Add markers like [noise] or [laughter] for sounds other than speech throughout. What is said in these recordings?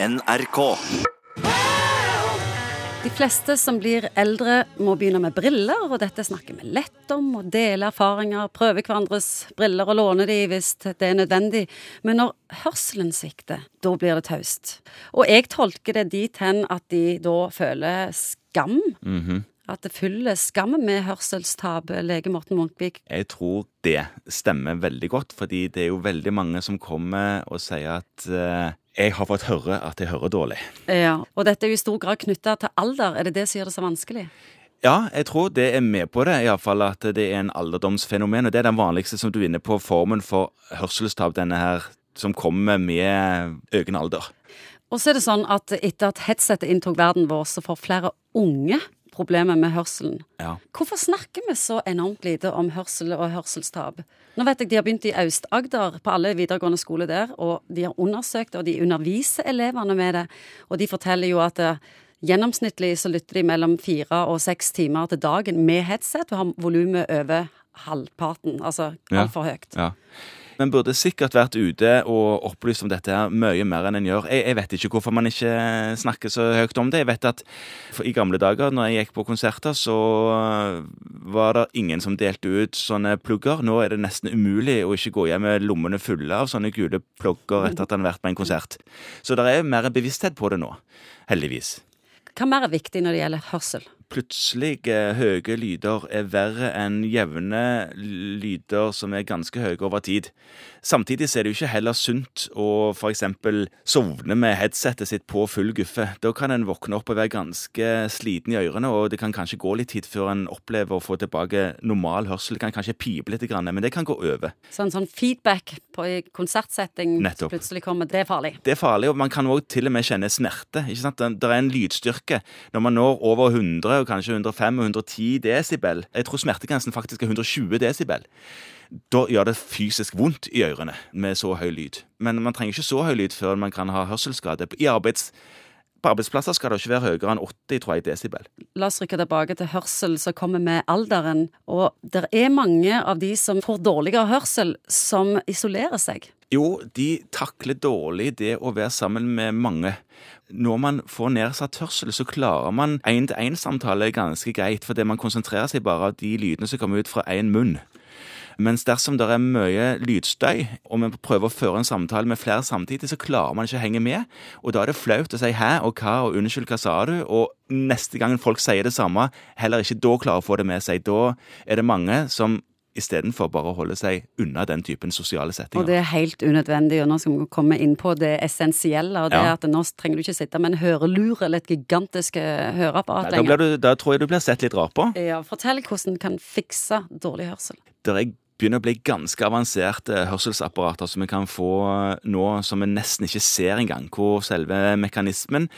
NRK. De fleste som blir eldre, må begynne med briller, og dette snakker vi lett om. Og dele erfaringer, prøve hverandres briller og låne de hvis det er nødvendig. Men når hørselen svikter, da blir det taust. Og jeg tolker det dit hen at de da føler skam. At det fyller skam med hørselstap, lege Morten Munkvik. Jeg tror det stemmer veldig godt, fordi det er jo veldig mange som kommer og sier at eh, jeg har fått høre at jeg hører dårlig. Ja, Og dette er jo i stor grad knytta til alder. Er det det som gjør det så vanskelig? Ja, jeg tror det er med på det, iallfall at det er en alderdomsfenomen. Og det er den vanligste som du er inne på, formen for hørselstap, denne her som kommer med økende alder. Og så er det sånn at etter at headsetet inntok verden vår, så får flere unge problemer med hørselen. Ja. Hvorfor snakker vi så enormt lite om hørsel og hørselstap? Nå vet jeg de har begynt i Aust-Agder, på alle videregående skoler der, og de har undersøkt og de underviser elevene med det. Og de forteller jo at eh, gjennomsnittlig så lytter de mellom fire og seks timer til dagen med headset, og har volumet over halvparten, altså Ja. altfor høyt. Ja. Men burde sikkert vært ute og opplyst om dette her mye mer enn en gjør. Jeg, jeg vet ikke hvorfor man ikke snakker så høyt om det. Jeg vet at I gamle dager når jeg gikk på konserter, så var det ingen som delte ut sånne plugger. Nå er det nesten umulig å ikke gå hjem med lommene fulle av sånne gule plugger etter at en har vært på en konsert. Så det er mer bevissthet på det nå. Heldigvis. Hva mer er viktig når det gjelder hørsel? Plutselige høye lyder er verre enn jevne lyder som er ganske høye over tid. Samtidig er det jo ikke heller sunt å f.eks. sovne med headsetet sitt på full guffe. Da kan en våkne opp og være ganske sliten i ørene, og det kan kanskje gå litt tid før en opplever å få tilbake normal hørsel. Det kan kanskje pipe litt, men det kan gå over. Så en sånn feedback på konsertsetting Nettopp. plutselig kommer, det er farlig. Det er farlig, og man kan også til og med kjenne snerte. ikke sant? Det det er en lydstyrke når man når over 100, og kanskje 105 og 110 desibel. Jeg tror smertegrensen faktisk er 120 desibel. Da gjør det fysisk vondt i ørene med så høy lyd. Men man trenger ikke så høy lyd før man kan ha hørselsskade. I arbeids, på arbeidsplasser skal det ikke være høyere enn 80 tror jeg, desibel. La oss rykke tilbake til hørsel som kommer med alderen. Og det er mange av de som får dårligere hørsel, som isolerer seg. Jo, de takler dårlig det å være sammen med mange. Når man får nedsatt hørsel, så klarer man én-til-én-samtale ganske greit, fordi man konsentrerer seg bare av de lydene som kommer ut fra én munn. Mens dersom det er mye lydstøy, og man prøver å føre en samtale med flere samtidig, så klarer man ikke å henge med. Og da er det flaut å si 'hæ' og 'hva' og 'unnskyld, hva sa du?' Og neste gang folk sier det samme, heller ikke da klarer å få det med seg. Da er det mange som istedenfor bare å holde seg unna den typen sosiale settinger. Og det er helt unødvendig, og nå skal vi komme inn på det essensielle. Og det Ja. er at nå trenger du ikke sitte med en hørelur eller et gigantisk eh, høreapparat lenger. da, du, da tror jeg du blir sett litt rar på. Ja, fortell hvordan du kan fikse dårlig hørsel. Det er begynner å bli ganske avanserte hørselsapparater som vi kan få nå, som vi nesten ikke ser engang. Hvor selve mekanismen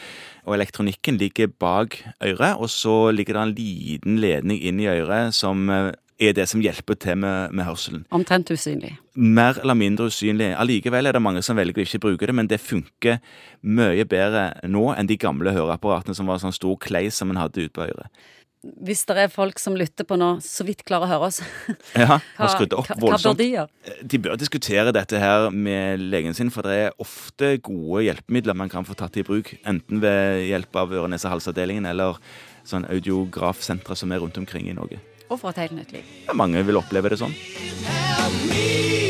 og elektronikken ligger bak øret, og så ligger det en liten ledning inn i øret som eh, er det som hjelper til med, med hørselen. Omtrent usynlig. Mer eller mindre usynlig. Allikevel er det mange som velger å ikke bruke det, men det funker mye bedre nå enn de gamle høreapparatene som var sånn stor kleis som en hadde ute på øret. Hvis det er folk som lytter på nå, så vidt klarer å høre oss, [laughs] Ja, har skrudd opp voldsomt. hva bør de gjøre? De bør diskutere dette her med legen sin, for det er ofte gode hjelpemidler man kan få tatt i bruk. Enten ved hjelp av øre-nese-hals-avdelingen eller sånn audiografsentre som er rundt omkring i Norge. Og for et helt nytt liv. Ja, mange vil oppleve det sånn. Help me